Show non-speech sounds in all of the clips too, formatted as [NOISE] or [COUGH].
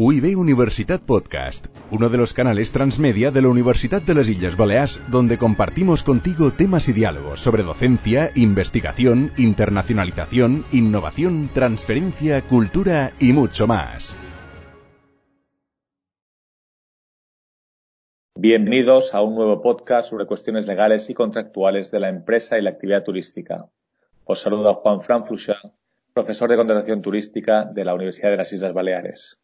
UIB Universitat Podcast, uno de los canales transmedia de la Universidad de las Islas Baleares, donde compartimos contigo temas y diálogos sobre docencia, investigación, internacionalización, innovación, transferencia, cultura y mucho más. Bienvenidos a un nuevo podcast sobre cuestiones legales y contractuales de la empresa y la actividad turística. Os saluda Juan Fran profesor de contratación turística de la Universidad de las Islas Baleares.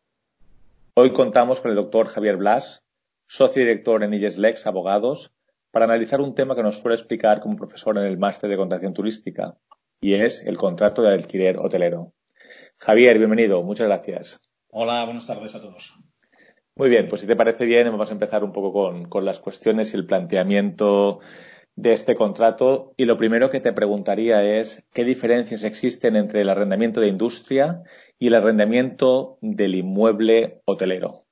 Hoy contamos con el doctor Javier Blas, socio director en IESLEX Abogados, para analizar un tema que nos suele explicar como profesor en el máster de contratación turística, y es el contrato de alquiler hotelero. Javier, bienvenido, muchas gracias. Hola, buenas tardes a todos. Muy bien, pues si te parece bien, vamos a empezar un poco con, con las cuestiones y el planteamiento de este contrato y lo primero que te preguntaría es qué diferencias existen entre el arrendamiento de industria y el arrendamiento del inmueble hotelero.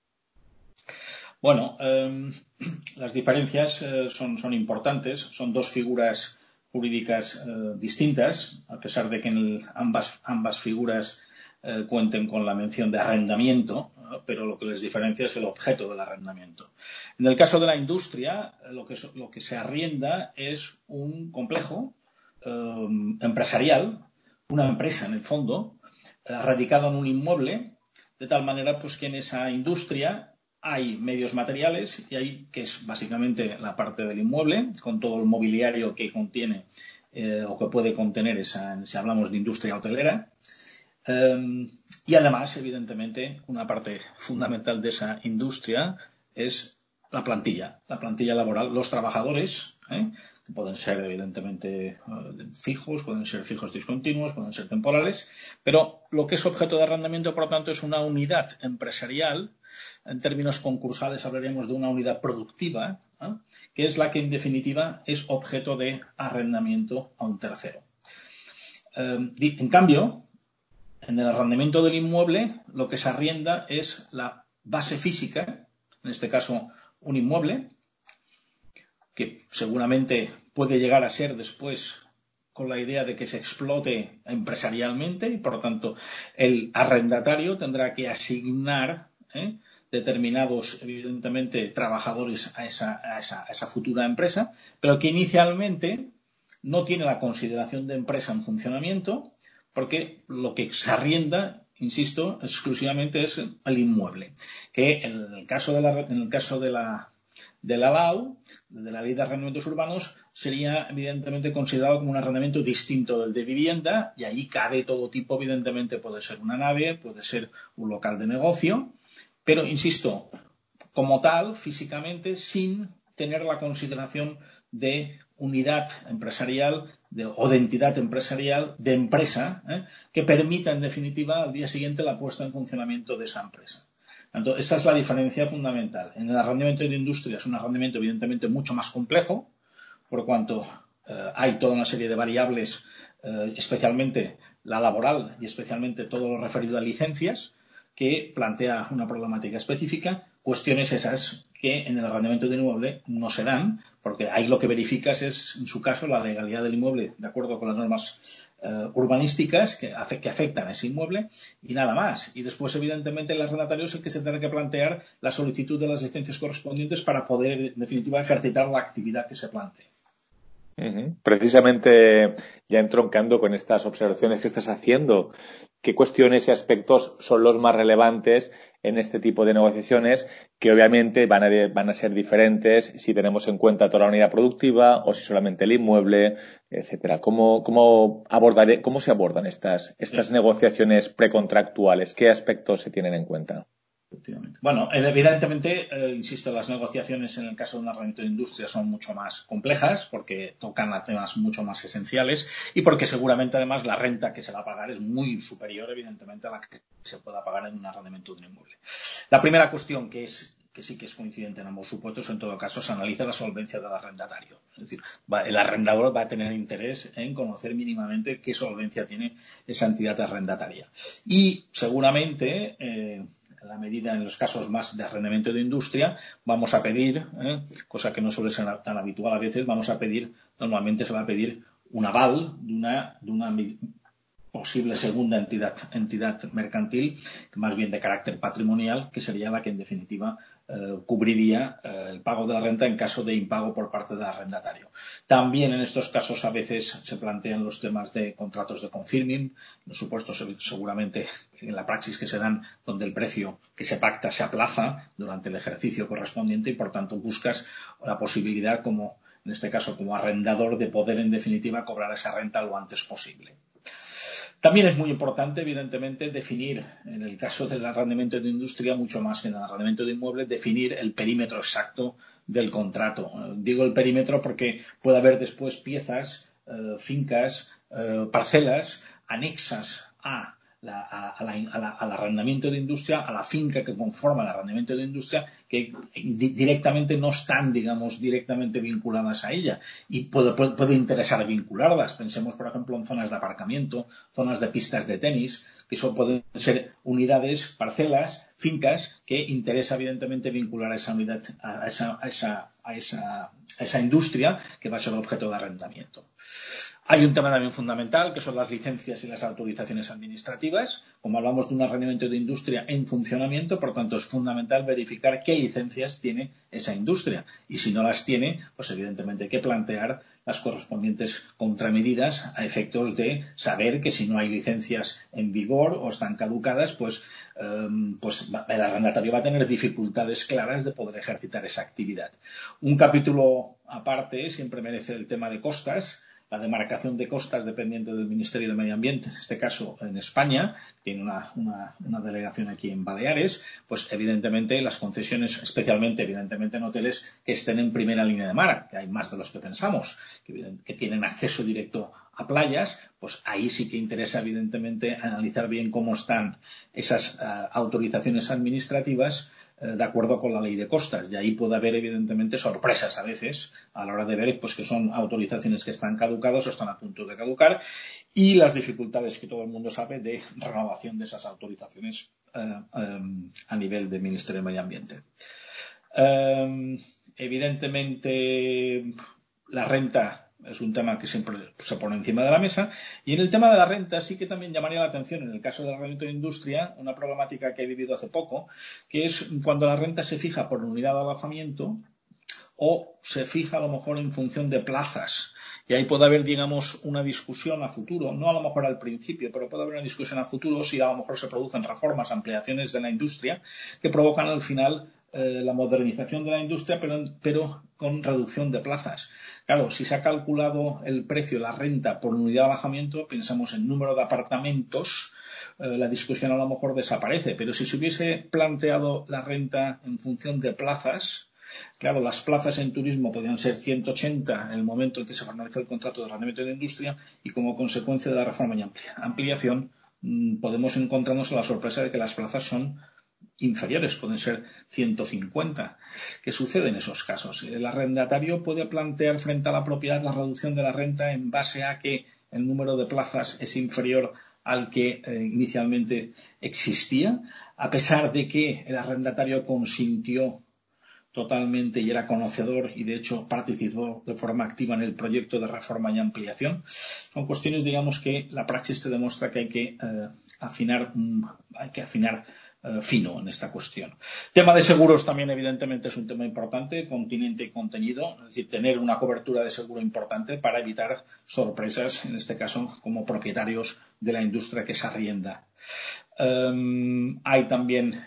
Bueno, em, [CLEARS THROAT] las diferencias eh, son, son, importantes, son dos figuras jurídicas eh, distintas, a pesar de que en ambas, ambas figuras eh, cuenten con la mención de arrendamiento, pero lo que les diferencia es el objeto del arrendamiento. En el caso de la industria, lo que, lo que se arrienda es un complejo em, empresarial, una empresa en el fondo, eh, radicado en un inmueble, de tal manera pues que en esa industria hay medios materiales y hay que es básicamente la parte del inmueble con todo el mobiliario que contiene eh, o que puede contener esa, si hablamos de industria hotelera, Em, y además, evidentemente, una parte fundamental de esa industria es la plantilla, la plantilla laboral, los trabajadores, ¿eh? que pueden ser evidentemente eh, fijos, pueden ser fijos discontinuos, pueden ser temporales, pero lo que es objeto de arrendamiento, por lo tanto, es una unidad empresarial. En términos concursales hablaríamos de una unidad productiva, ¿eh? que es la que en definitiva es objeto de arrendamiento a un tercero. Em, en cambio, en el arrendamiento del inmueble, lo que se arrienda es la base física, en este caso un inmueble, que seguramente puede llegar a ser después con la idea de que se explote empresarialmente y por lo tanto el arrendatario tendrá que asignar ¿eh? determinados, evidentemente, trabajadores a esa, a esa futura empresa, pero que inicialmente no tiene la consideración de empresa en funcionamiento, porque lo que se arrienda, insisto, exclusivamente es el inmueble, que en el caso de la, en el caso de la, de la LAU, de la Ley de Arrendamientos Urbanos, sería evidentemente considerado como un arrendamiento distinto del de vivienda y allí cabe todo tipo, evidentemente puede ser una nave, puede ser un local de negocio, pero insisto, como tal, físicamente, sin tener la consideración de unidad empresarial o de entidad empresarial, de empresa, ¿eh? que permita en definitiva al día siguiente la puesta en funcionamiento de esa empresa. Entonces, esa es la diferencia fundamental. En el arrendamiento de industria es un arrendamiento evidentemente mucho más complejo, por cuanto eh, hay toda una serie de variables, eh, especialmente la laboral y especialmente todo lo referido a licencias, que plantea una problemática específica, cuestiones esas que en el arrendamiento de inmueble no se dan, porque ahí lo que verificas es, en su caso, la legalidad del inmueble de acuerdo con las normas eh, urbanísticas que, que, afectan a ese inmueble y nada más. Y después, evidentemente, el arrendatario es el que se tendrá que plantear la solicitud de las licencias correspondientes para poder, en definitiva, ejercitar la actividad que se plantee. Precisamente ya entroncando con estas observaciones que estás haciendo, ¿qué cuestiones y aspectos son los más relevantes en este tipo de negociaciones que obviamente van a, van a ser diferentes si tenemos en cuenta toda la unidad productiva o si solamente el inmueble, etcétera? ¿Cómo, cómo, abordaré, cómo se abordan estas, estas negociaciones precontractuales? ¿Qué aspectos se tienen en cuenta? Bueno, evidentemente, eh, insisto, las negociaciones en el caso de un arrendamiento de industria son mucho más complejas porque tocan a temas mucho más esenciales y porque seguramente además la renta que se va a pagar es muy superior, evidentemente, a la que se pueda pagar en un arrendamiento de un inmueble. La primera cuestión que es que sí que es coincidente en ambos supuestos, en todo caso se analiza la solvencia del arrendatario. Es decir, el arrendador va a tener interés en conocer mínimamente qué solvencia tiene esa entidad arrendataria. Y seguramente eh, en la medida en los casos más de arrendamiento de industria, vamos a pedir, ¿eh? cosa que no suele ser tan habitual a veces, vamos a pedir, normalmente se va a pedir un aval de una, de una posible segunda entidad, entidad mercantil, más bien de carácter patrimonial, que sería la que en definitiva cubriría eh, el pago de la renta en caso de impago por parte del arrendatario. También en estos casos a veces se plantean los temas de contratos de confirming, los supuestos seguramente en la praxis que se dan donde el precio que se pacta se aplaza durante el ejercicio correspondiente y por tanto buscas la posibilidad como en este caso como arrendador de poder en definitiva cobrar esa renta lo antes posible. También es muy importante, evidentemente, definir, en el caso del arrendamiento de industria, mucho más que en el arrendamiento de inmuebles, definir el perímetro exacto del contrato. Digo el perímetro porque puede haber después piezas, eh, fincas, eh, parcelas anexas a al arrendamiento de industria, a la finca que conforma el arrendamiento de industria, que directamente no están, digamos, directamente vinculadas a ella. Y puede, puede, interesar vincularlas. Pensemos, por ejemplo, en zonas de aparcamiento, zonas de pistas de tenis, que eso pueden ser unidades, parcelas, fincas, que interesa, evidentemente, vincular a esa unidad, a esa, a esa, a esa, a esa industria que va a ser objeto de arrendamiento. Hay un tema también fundamental, que son las licencias y las autorizaciones administrativas. Como hablamos de un arrendamiento de industria en funcionamiento, por tanto es fundamental verificar qué licencias tiene esa industria. Y si no las tiene, pues evidentemente hay que plantear las correspondientes contramedidas a efectos de saber que si no hay licencias en vigor o están caducadas, pues, em, pues el arrendatario va a tener dificultades claras de poder ejercitar esa actividad. Un capítulo aparte siempre merece el tema de costas la demarcación de costas dependiente del Ministerio de Medio Ambiente, en este caso en España, tiene una, delegación aquí en Baleares, pues evidentemente las concesiones, especialmente evidentemente en hoteles que estén en primera línea de mar, que hay más de los que pensamos, que, tienen acceso directo a playas, pues ahí sí que interesa evidentemente analizar bien cómo están esas eh, autorizaciones administrativas eh, de acuerdo con la ley de costas. Y ahí puede haber, evidentemente, sorpresas a veces a la hora de ver pues, que son autorizaciones que están caducadas o están a punto de caducar y las dificultades que todo el mundo sabe de renovación de esas autorizaciones eh, a nivel del Ministerio de Medio Ambiente. Em, evidentemente, la renta es un tema que siempre se pone encima de la mesa. Y en el tema de la renta sí que también llamaría la atención, en el caso del arrendamiento de industria, una problemática que he vivido hace poco, que es cuando la renta se fija por unidad de alojamiento o se fija a lo mejor en función de plazas. Y ahí puede haber, digamos, una discusión a futuro, no a lo mejor al principio, pero puede haber una discusión a futuro si a lo mejor se producen reformas, ampliaciones de la industria que provocan al final eh, la modernización de la industria, pero, pero con reducción de plazas. Claro, si se ha calculado el precio, la renta por unidad de alojamiento, pensamos en número de apartamentos, eh, la discusión a lo mejor desaparece. Pero si se hubiese planteado la renta en función de plazas, Claro, las plazas en turismo podían ser 180 en el momento en que se formalizó el contrato de arrendamiento de industria y como consecuencia de la reforma y ampliación mm, podemos encontrarnos la sorpresa de que las plazas son inferiores, pueden ser 150. ¿Qué sucede en esos casos? El arrendatario puede plantear frente a la propiedad la reducción de la renta en base a que el número de plazas es inferior al que eh, inicialmente existía, a pesar de que el arrendatario consintió totalmente y era conocedor y de hecho participó de forma activa en el proyecto de reforma y ampliación. Son cuestiones, digamos, que la praxis te demuestra que hay que eh, afinar, hay que afinar fino en esta cuestión. Tema de seguros también, evidentemente, es un tema importante, continente y contenido, es decir, tener una cobertura de seguro importante para evitar sorpresas, en este caso, como propietarios de la industria que se arrienda. Em, hay también,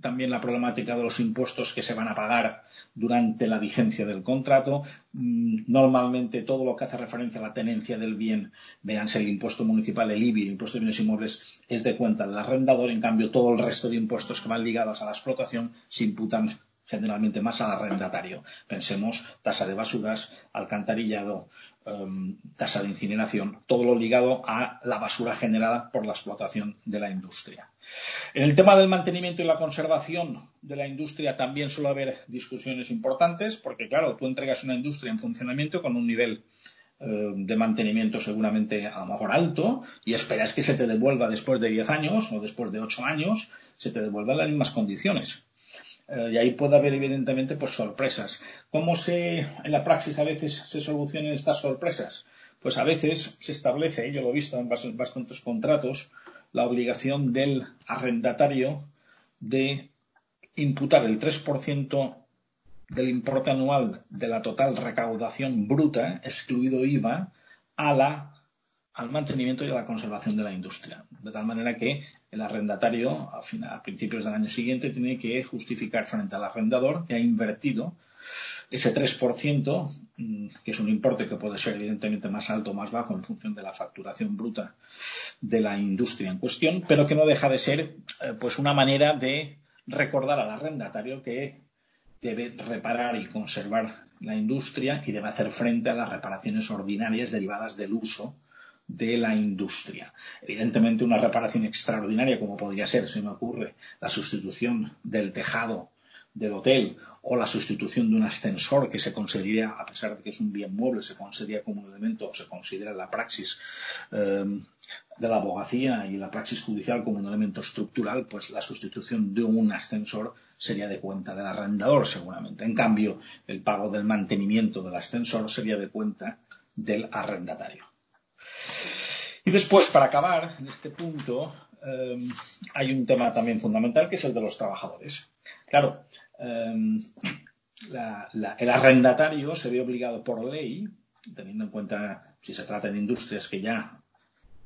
también la problemática de los impuestos que se van a pagar durante la vigencia del contrato. Mm, normalmente todo lo que hace referencia a la tenencia del bien, véanse el impuesto municipal, el IBI, el impuesto de bienes inmuebles, es de cuenta del arrendador. En cambio, todo el resto de impuestos que van ligados a la explotación se imputan generalmente más al arrendatario. Pensemos tasa de basuras, alcantarillado, em, tasa de incineración, todo lo ligado a la basura generada por la explotación de la industria. En el tema del mantenimiento y la conservación de la industria también suele haber discusiones importantes, porque claro, tú entregas una industria en funcionamiento con un nivel em, de mantenimiento seguramente a lo mejor alto y esperas que se te devuelva después de 10 años o después de 8 años, se te devuelva en las mismas condiciones. Eh, y ahí puede haber, evidentemente, pues sorpresas. ¿Cómo se, en la praxis a veces se solucionan estas sorpresas? pues a veces se establece, yo lo he visto en bastantes contratos, la obligación del arrendatario de imputar el 3% del importe anual de la total recaudación bruta, excluido IVA, a la al mantenimiento y a la conservación de la industria. De tal manera que el arrendatario, a, a, principios del año siguiente, tiene que justificar frente al arrendador que ha invertido ese 3%, mm, que es un importe que puede ser evidentemente más alto o más bajo en función de la facturación bruta de la industria en cuestión, pero que no deja de ser eh, pues una manera de recordar al arrendatario que debe reparar y conservar la industria y debe hacer frente a las reparaciones ordinarias derivadas del uso de la industria. Evidentemente, una reparación extraordinaria, como podría ser, se me ocurre, la sustitución del tejado del hotel o la sustitución de un ascensor que se consideraría, a pesar de que es un bien mueble, se considera como un elemento o se considera la praxis eh, de la abogacía y la praxis judicial como un elemento estructural, pues la sustitución de un ascensor sería de cuenta del arrendador seguramente. En cambio, el pago del mantenimiento del ascensor sería de cuenta del arrendatario. Y después, para acabar en este punto, eh, hay un tema también fundamental que es el de los trabajadores. Claro, eh, el arrendatario se ve obligado por ley, teniendo en cuenta si se trata de industrias que ya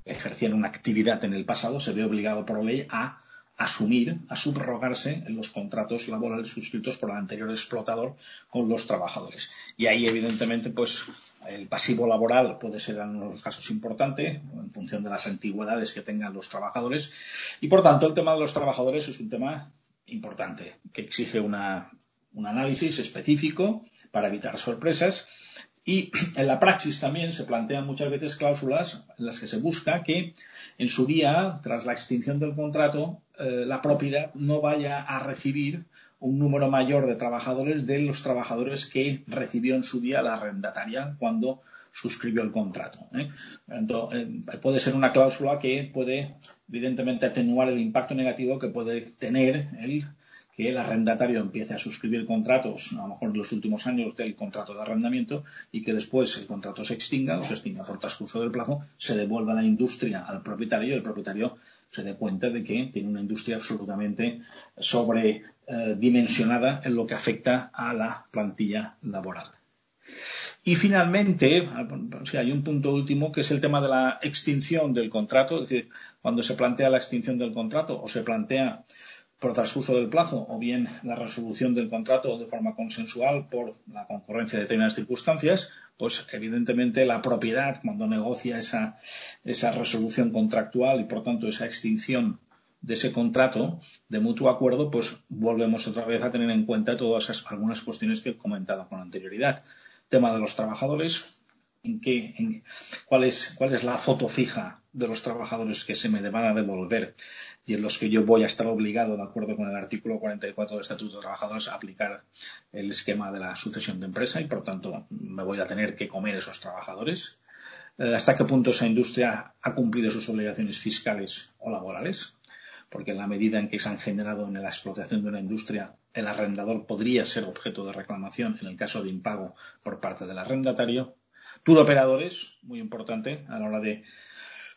ejercían una actividad en el pasado, se ve obligado por ley a asumir, a subrogarse en los contratos laborales suscritos por el anterior explotador con los trabajadores. Y ahí, evidentemente, pues el pasivo laboral puede ser en unos casos importante en función de las antigüedades que tengan los trabajadores. Y por tanto, el tema de los trabajadores es un tema importante que exige un análisis específico para evitar sorpresas y [CLEARS THROAT] en la praxis también se plantean muchas veces cláusulas en las que se busca que en su día, tras la extinción del contrato, eh, la propiedad no vaya a recibir un número mayor de trabajadores de los trabajadores que recibió en su día la arrendataria cuando suscribió el contrato. ¿eh? Entonces, eh, puede ser una cláusula que puede, evidentemente, atenuar el impacto negativo que puede tener el que el arrendatario empiece a suscribir contratos, a lo mejor en los últimos años del contrato de arrendamiento, y que después el contrato se extinga o se extinga por transcurso del plazo, se devuelva la industria al propietario y el propietario se dé cuenta de que tiene una industria absolutamente sobredimensionada en lo que afecta a la plantilla laboral. Y finalmente, hay un punto último que es el tema de la extinción del contrato, es decir, cuando se plantea la extinción del contrato o se plantea por transcurso del plazo o bien la resolución del contrato de forma consensual por la concurrencia de determinadas circunstancias, pues evidentemente la propiedad cuando negocia esa, esa resolución contractual y por tanto esa extinción de ese contrato de mutuo acuerdo, pues volvemos otra vez a tener en cuenta todas esas, algunas cuestiones que he comentado con anterioridad. Tema de los trabajadores, en qué, en, cuál, es, cuál es la foto fija de los trabajadores que se me van a devolver y en los que yo voy a estar obligado, de acuerdo con el artículo 44 del Estatuto de Trabajadores, a aplicar el esquema de la sucesión de empresa y, por tanto, me voy a tener que comer esos trabajadores. Eh, ¿Hasta qué punto esa industria ha cumplido sus obligaciones fiscales o laborales? Porque en la medida en que se han generado en la explotación de una industria, el arrendador podría ser objeto de reclamación en el caso de impago por parte del arrendatario. operadores, muy importante a la hora de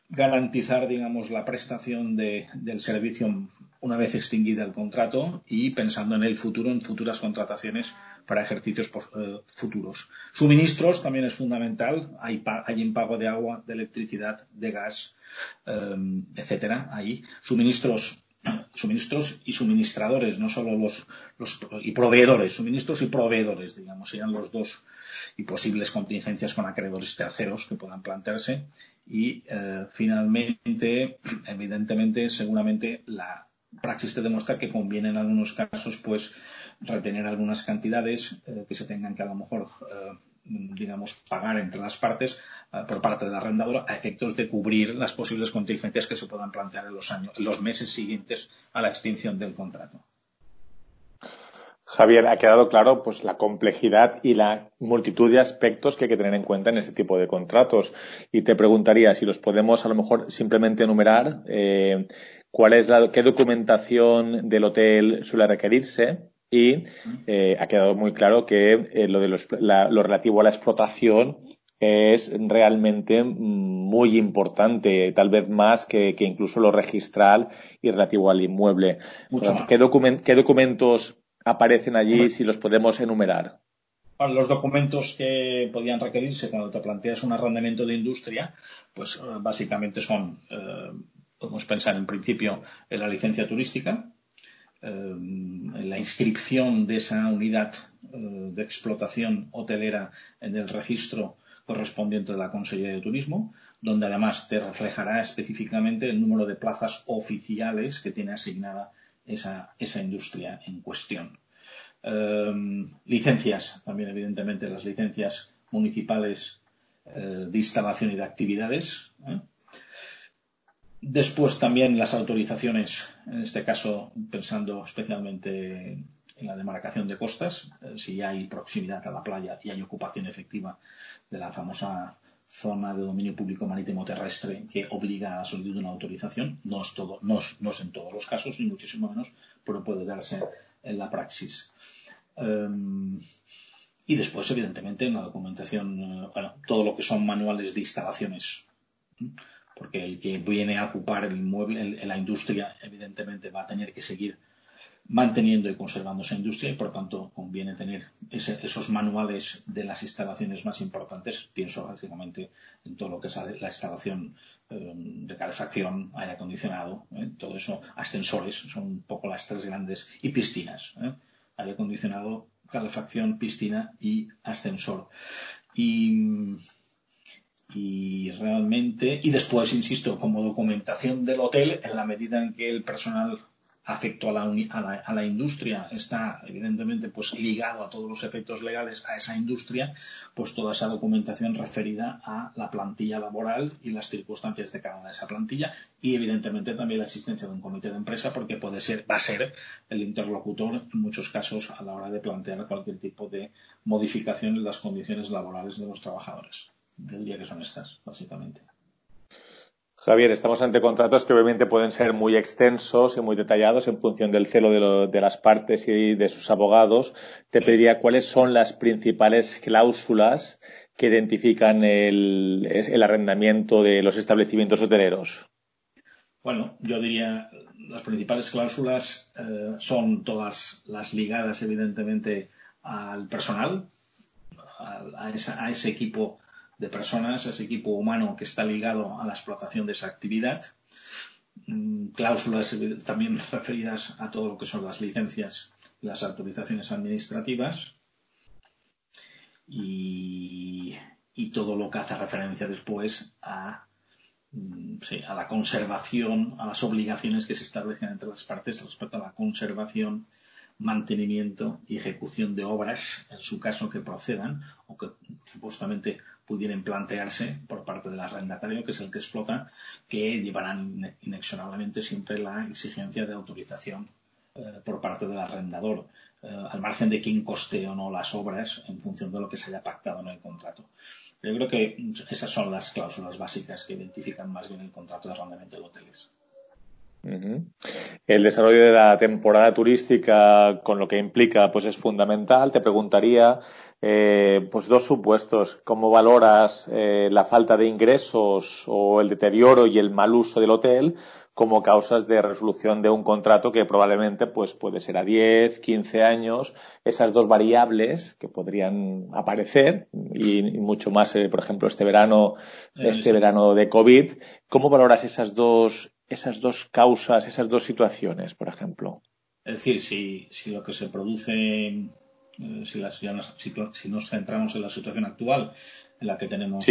garantizar, digamos, la prestación del servicio una vez extinguida el contrato y pensando en el futuro, en futuras contrataciones para ejercicios eh, futuros. Suministros también es fundamental. Hay, hay impago de agua, de electricidad, de gas, eh, etcétera. Ahí suministros suministros y suministradores, no solo los, los, y proveedores, suministros y proveedores, digamos, serían los dos y posibles contingencias con acreedores terceros que puedan plantearse. Y eh, finalmente, evidentemente, seguramente la praxis te demuestra que conviene en algunos casos, pues, retener algunas cantidades eh, que se tengan que a lo mejor eh, digamos, pagar entre las partes eh, por parte del arrendador a efectos de cubrir las posibles contingencias que se puedan plantear en los, años, los meses siguientes a la extinción del contrato. Javier, ha quedado claro pues la complejidad y la multitud de aspectos que hay que tener en cuenta en este tipo de contratos. Y te preguntaría si los podemos a lo mejor simplemente enumerar eh, cuál es la, qué documentación del hotel suele requerirse, y eh, ha quedado muy claro que eh, lo, de lo relativo a la explotación es realmente muy importante, tal vez más que, incluso lo registral y relativo al inmueble. ¿Qué, documentos aparecen allí si los podemos enumerar? los documentos que podían requerirse cuando te planteas un arrendamiento de industria, pues eh, básicamente son, eh, podemos pensar en principio en la licencia turística, la inscripción de esa unidad de explotación hotelera en el registro correspondiente de la Consejería de Turismo, donde además te reflejará específicamente el número de plazas oficiales que tiene asignada esa, industria en cuestión. Em, licencias, también evidentemente las licencias municipales eh, de instalación y de actividades. ¿eh? Después también las autorizaciones, en este caso pensando especialmente en la demarcación de costas, eh, si hay proximidad a la playa y hay ocupación efectiva de la famosa zona de dominio público marítimo terrestre que obliga a la solicitud de una autorización. No es, todo, no es, en todos los casos, ni muchísimo menos, pero puede darse en la praxis. Em, y después, evidentemente, en la documentación, eh, bueno, todo lo que son manuales de instalaciones. Porque el que viene a ocupar el inmueble, la industria, evidentemente va a tener que seguir manteniendo y conservando esa industria y por tanto conviene tener esos manuales de las instalaciones más importantes. Pienso básicamente en todo lo que es la instalación eh, de calefacción, aire acondicionado, eh, todo eso, ascensores, son un poco las tres grandes, y piscinas, eh, aire acondicionado, calefacción, piscina y ascensor. Y realmente, y después, insisto, como documentación del hotel, en la medida en que el personal afecto a la, a, la, industria está evidentemente pues ligado a todos los efectos legales a esa industria, pues toda esa documentación referida a la plantilla laboral y las circunstancias de cada una de esa plantilla y evidentemente también la existencia de un comité de empresa porque puede ser, va a ser el interlocutor en muchos casos a la hora de plantear cualquier tipo de modificación en las condiciones laborales de los trabajadores. Yo diría que son estas, básicamente. Javier, estamos ante contratos que obviamente pueden ser muy extensos y muy detallados en función del celo de, las partes y de sus abogados. Te pediría cuáles son las principales cláusulas que identifican el, arrendamiento de los establecimientos hoteleros. Bueno, yo diría las principales cláusulas eh, son todas las ligadas evidentemente al personal, a ese equipo de personas, ese equipo humano que está ligado a la explotación de esa actividad. Mm, cláusulas también [LAUGHS] referidas a todo lo que son las licencias y las autorizaciones administrativas. Y, todo lo que hace referencia después mm, a la conservación, a las obligaciones que se establecen entre las partes respecto a la conservación mantenimiento y ejecución de obras, en su caso que procedan o que supuestamente pudieran plantearse por parte del arrendatario, que es el que explota, que llevarán inexorablemente siempre la exigencia de autorización eh, por parte del arrendador, eh, al margen de quién coste o no las obras en función de lo que se haya pactado en el contrato. Yo creo que esas son las cláusulas básicas que identifican más bien el contrato de arrendamiento de hoteles. El desarrollo de la temporada turística, con lo que implica, pues es fundamental. Te preguntaría, eh, pues dos supuestos. ¿Cómo valoras eh, la falta de ingresos o el deterioro y el mal uso del hotel como causas de resolución de un contrato que probablemente pues puede ser a 10, 15 años? Esas dos variables que podrían aparecer y, mucho más, eh, por ejemplo, este verano, este verano de COVID. ¿Cómo valoras esas dos esas dos causas, esas dos situaciones, por ejemplo? Es decir, si, lo que se produce, eh, si, nos centramos en la situación actual, en la que tenemos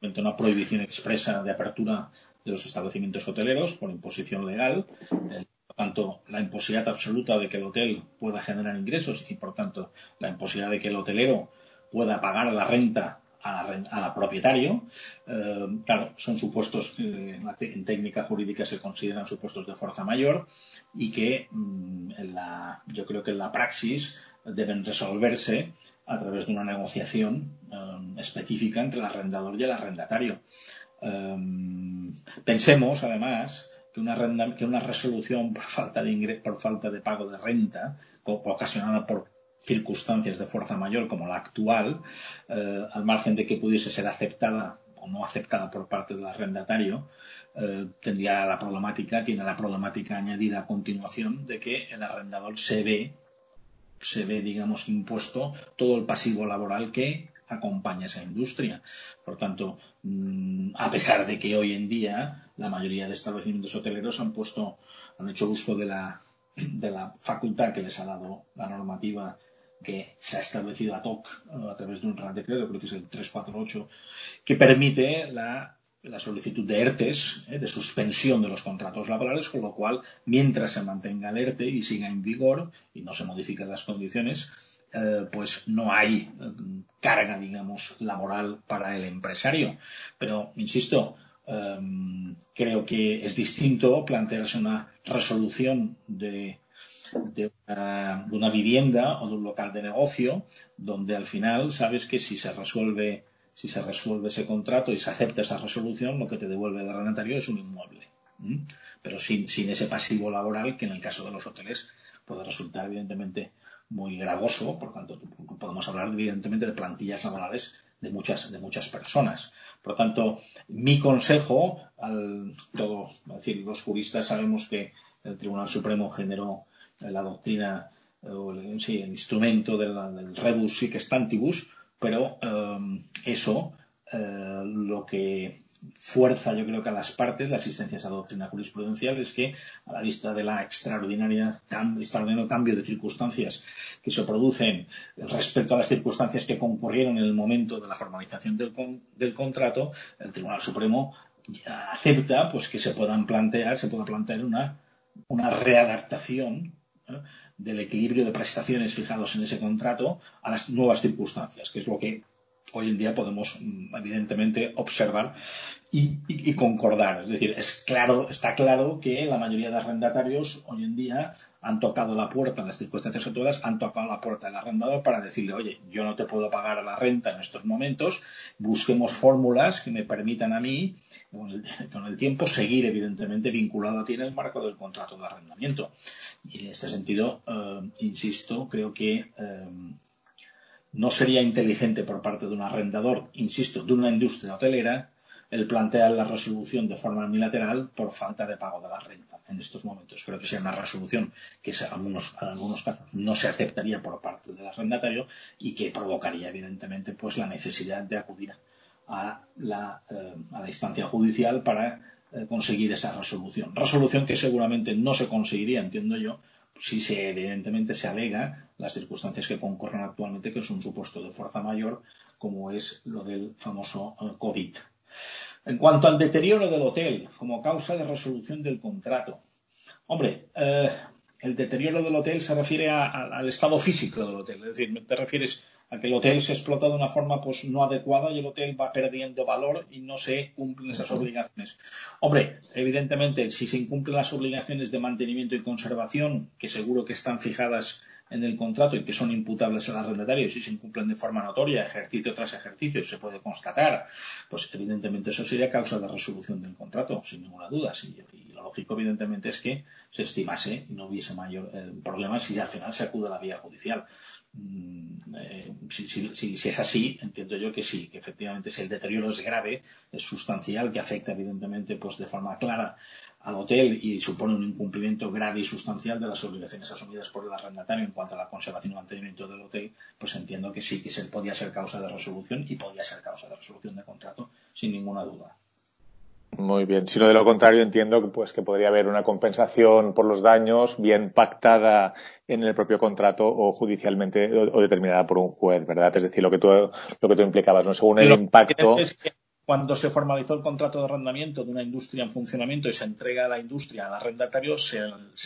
una prohibición expresa de apertura de los establecimientos hoteleros por imposición legal, eh, por tanto, la imposibilidad absoluta de que el hotel pueda generar ingresos y, por tanto, la imposibilidad de que el hotelero pueda pagar la renta a la, propietario. Eh, claro, son supuestos que en, técnica jurídica se consideran supuestos de fuerza mayor y que mm, en la, yo creo que en la praxis deben resolverse a través de una negociación eh, específica entre el arrendador y el arrendatario. Eh, pensemos, además, que una, que una resolución por falta de por falta de pago de renta ocasionada por circunstancias de fuerza mayor como la actual, eh, al margen de que pudiese ser aceptada o no aceptada por parte del arrendatario, eh, tendría la problemática, tiene la problemática añadida a continuación de que el arrendador se ve, se ve, digamos, impuesto todo el pasivo laboral que acompaña esa industria. Por tanto, mm, a pesar de que hoy en día la mayoría de establecimientos hoteleros han puesto, han hecho uso de la, de la facultad que les ha dado la normativa que se ha establecido a TOC a través de un Real Decreto, creo que es el 348, que permite la, solicitud de ERTES, eh, de suspensión de los contratos laborales, con lo cual, mientras se mantenga el ERTE y siga en vigor y no se modifiquen las condiciones, eh, pues no hay eh, carga, digamos, laboral para el empresario. Pero, insisto, creo que es distinto plantearse una resolución de de una, vivienda o de un local de negocio, donde al final sabes que si se resuelve, si se resuelve ese contrato y se acepta esa resolución, lo que te devuelve el arrendatario es un inmueble. Pero sin, ese pasivo laboral que en el caso de los hoteles puede resultar evidentemente muy gravoso, por tanto podemos hablar evidentemente de plantillas laborales de muchas, de muchas personas. Por lo tanto, mi consejo, al todo, es decir, los juristas sabemos que el Tribunal Supremo generó la doctrina, o el, sí, el instrumento del rebus sic stantibus, pero um, eso uh, lo que fuerza yo creo que a las partes la asistencia a esa doctrina jurisprudencial es que a la vista de la extraordinaria extraordinario cambio de circunstancias que se producen respecto a las circunstancias que concurrieron en el momento de la formalización del, del contrato, el Tribunal Supremo acepta pues que se puedan plantear, se pueda plantear una, una readaptación del equilibrio de prestaciones fijados en ese contrato a las nuevas circunstancias, que es lo que hoy en día podemos mm, evidentemente observar y, concordar. Es decir, es claro, está claro que la mayoría de arrendatarios hoy en día han tocado la puerta en las circunstancias actuales, han tocado la puerta del arrendador para decirle, oye, yo no te puedo pagar la renta en estos momentos, busquemos fórmulas que me permitan a mí, con el, tiempo, seguir evidentemente vinculado a ti en el marco del contrato de arrendamiento. Y en este sentido, eh, insisto, creo que eh, no sería inteligente por parte de un arrendador, insisto, de una industria hotelera, el plantear la resolución de forma unilateral por falta de pago de la renta en estos momentos. Creo que sería una resolución que en algunos, casos no se aceptaría por parte del arrendatario y que provocaría evidentemente pues la necesidad de acudir a la, eh, a la instancia judicial para eh, conseguir esa resolución. Resolución que seguramente no se conseguiría, entiendo yo, si se evidentemente se alega las circunstancias que concurren actualmente, que es un supuesto de fuerza mayor, como es lo del famoso eh, COVID. En cuanto al deterioro del hotel como causa de resolución del contrato, hombre, eh, el deterioro del hotel se refiere al estado físico del hotel, es decir, te refieres a que el hotel se explota de una forma pues no adecuada y el hotel va perdiendo valor y no se cumplen esas obligaciones. Hombre, evidentemente, si se incumplen las obligaciones de mantenimiento y conservación, que seguro que están fijadas en el contrato y que son imputables al arrendatario y si se incumplen de forma notoria, ejercicio tras ejercicio, se puede constatar, pues evidentemente eso sería causa de resolución del contrato, sin ninguna duda. Y, lo lógico, evidentemente, es que se estimase y no hubiese mayor eh, problema si al final se acude a la vía judicial. Mm, eh, si, es así, entiendo yo que sí, que efectivamente si el deterioro es grave, es sustancial, que afecta evidentemente pues de forma clara al hotel y supone un incumplimiento grave y sustancial de las obligaciones asumidas por el arrendatario en cuanto a la conservación y mantenimiento del hotel, pues entiendo que sí, que se podía ser causa de resolución y podía ser causa de resolución de contrato sin ninguna duda. Muy bien. Si no de lo contrario, entiendo que, pues, que podría haber una compensación por los daños bien pactada en el propio contrato o judicialmente o, determinada por un juez, ¿verdad? Es decir, lo que tú, lo que tú implicabas, ¿no? Según el impacto cuando se formalizó el contrato de arrendamiento de una industria en funcionamiento y se entrega a la industria al arrendatario, se,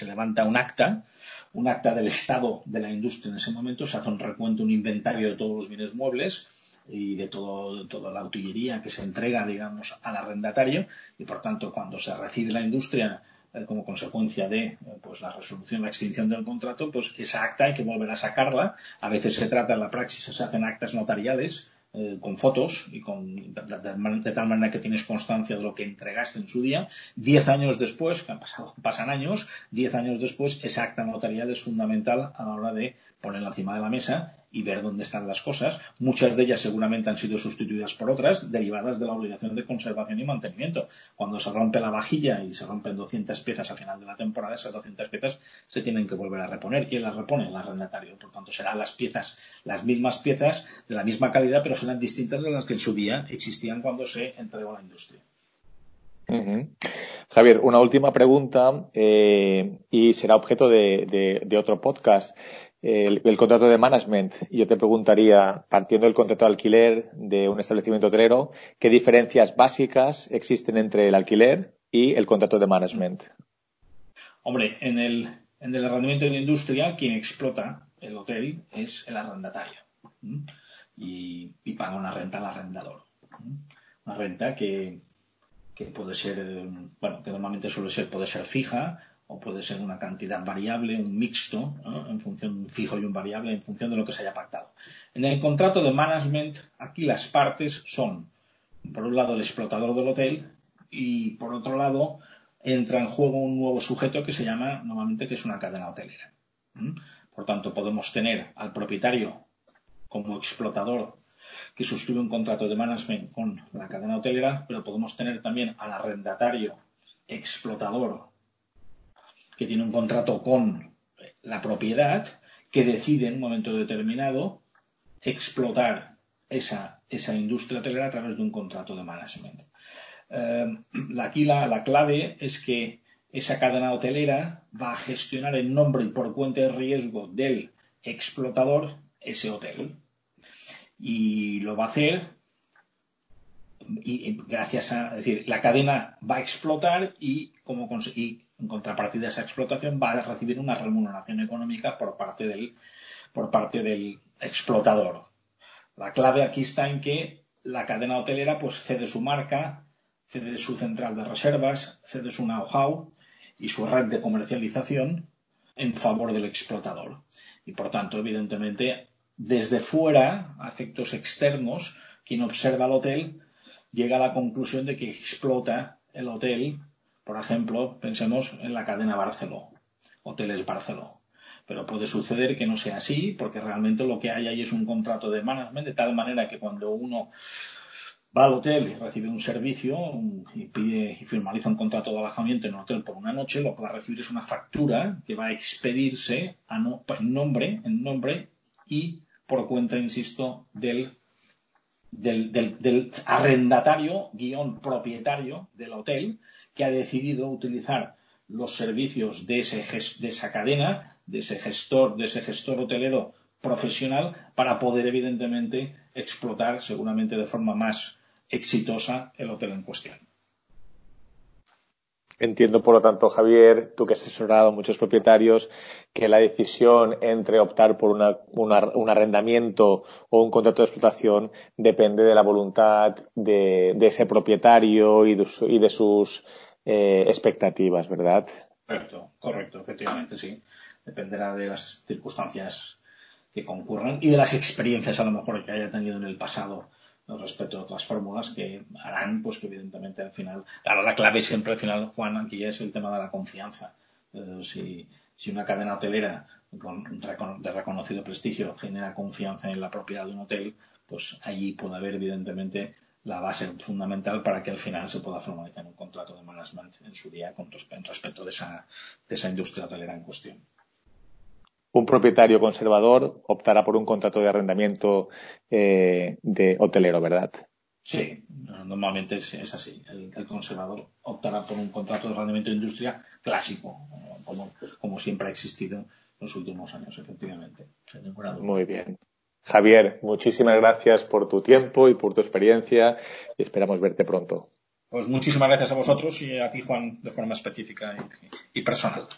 levanta un acta, un acta del estado de la industria en ese momento, se hace un recuento, un inventario de todos los bienes muebles y de todo, toda la utillería que se entrega, digamos, al arrendatario y, por tanto, cuando se recibe la industria eh, como consecuencia de eh, pues, la resolución, la extinción del contrato, pues esa acta hay que volver a sacarla. A veces se trata en la praxis, se hacen actas notariales eh, con fotos y con, de, tal manera que tienes constancia de lo que entregaste en su día. Diez años después, que han pasado, pasan años, diez años después, esa acta notarial es fundamental a la hora de ponerla encima de la mesa y ver dónde están las cosas. Muchas de ellas seguramente han sido sustituidas por otras, derivadas de la obligación de conservación y mantenimiento. Cuando se rompe la vajilla y se rompen 200 piezas al final de la temporada, esas 200 piezas se tienen que volver a reponer. ¿Quién las repone? El arrendatario. Por tanto, serán las piezas, las mismas piezas de la misma calidad, pero serán distintas de las que en su día existían cuando se entregó a la industria. Javier, una última pregunta eh, y será objeto de otro podcast el, contrato de management. Yo te preguntaría, partiendo del contrato de alquiler de un establecimiento hotelero, ¿qué diferencias básicas existen entre el alquiler y el contrato de management? Hombre, en el, en el arrendamiento de industria, quien explota el hotel es el arrendatario y, paga una renta al arrendador. Una renta que, que puede ser, bueno, que normalmente suele ser, puede ser fija o puede ser una cantidad variable, un mixto, en función un fijo y un variable, en función de lo que se haya pactado. En el contrato de management, aquí las partes son, por un lado, el explotador del hotel y, por otro lado, entra en juego un nuevo sujeto que se llama, normalmente, que es una cadena hotelera. Por tanto, podemos tener al propietario como explotador que suscribe un contrato de management con la cadena hotelera, pero podemos tener también al arrendatario explotador que tiene un contrato con la propiedad, que decide en un momento determinado explotar esa, esa industria hotelera a través de un contrato de management. Eh, aquí la, la, clave es que esa cadena hotelera va a gestionar en nombre y por cuenta de riesgo del explotador ese hotel. Y lo va a hacer y, gracias a, es decir, la cadena va a explotar y como y en contrapartida de esa explotación, va a recibir una remuneración económica por parte del, por parte del explotador. La clave aquí está en que la cadena hotelera pues cede su marca, cede su central de reservas, cede su know-how y su red de comercialización en favor del explotador. Y por tanto, evidentemente, desde fuera, a efectos externos, quien observa el hotel llega a la conclusión de que explota el hotel por ejemplo, pensemos en la cadena Barceló, Hoteles Barceló. Pero puede suceder que no sea así, porque realmente lo que hay ahí es un contrato de management, de tal manera que cuando uno va al hotel y recibe un servicio y pide y formaliza un contrato de alojamiento en un hotel por una noche, lo que va a recibir es una factura que va a expedirse en nombre, en nombre y por cuenta, insisto, del, del, del arrendatario guion propietario del hotel que ha decidido utilizar los servicios de, ese, de esa cadena, de ese gestor, de ese gestor hotelero profesional para poder evidentemente explotar seguramente de forma más exitosa el hotel en cuestión. Entiendo, por lo tanto, Javier, tú que has asesorado a muchos propietarios, que la decisión entre optar por un arrendamiento o un contrato de explotación depende de la voluntad de, ese propietario y de, sus eh, expectativas, ¿verdad? Correcto, correcto, efectivamente, sí. Dependerá de las circunstancias que concurran y de las experiencias a lo mejor que haya tenido en el pasado respecto a otras fórmulas que harán, pues que evidentemente al final, claro, la clave siempre al final, Juan, aquí es el tema de la confianza. Si, si, una cadena hotelera con, de reconocido prestigio genera confianza en la propiedad de un hotel, pues allí puede haber evidentemente la base fundamental para que al final se pueda formalizar un contrato de management en su día con respecto de esa, de esa industria hotelera en cuestión un propietario conservador optará por un contrato de arrendamiento eh, de hotelero, ¿verdad? Sí, normalmente es, así. El, conservador optará por un contrato de arrendamiento de industria clásico, como, siempre ha existido en los últimos años, efectivamente. Muy bien. Javier, muchísimas gracias por tu tiempo y por tu experiencia y esperamos verte pronto. Pues muchísimas gracias a vosotros y a ti, Juan, de forma específica y, personal.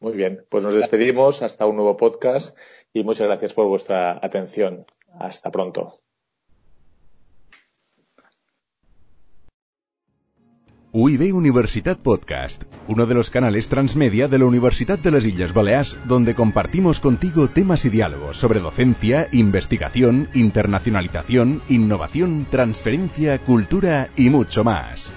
Muy bien, pues nos despedimos hasta un nuevo podcast y muchas gracias por vuestra atención. Hasta pronto. UIB Universitat Podcast, uno de los canales transmedia de la Universidad de las Islas Baleares, donde compartimos contigo temas y diálogos sobre docencia, investigación, internacionalización, innovación, transferencia, cultura y mucho más.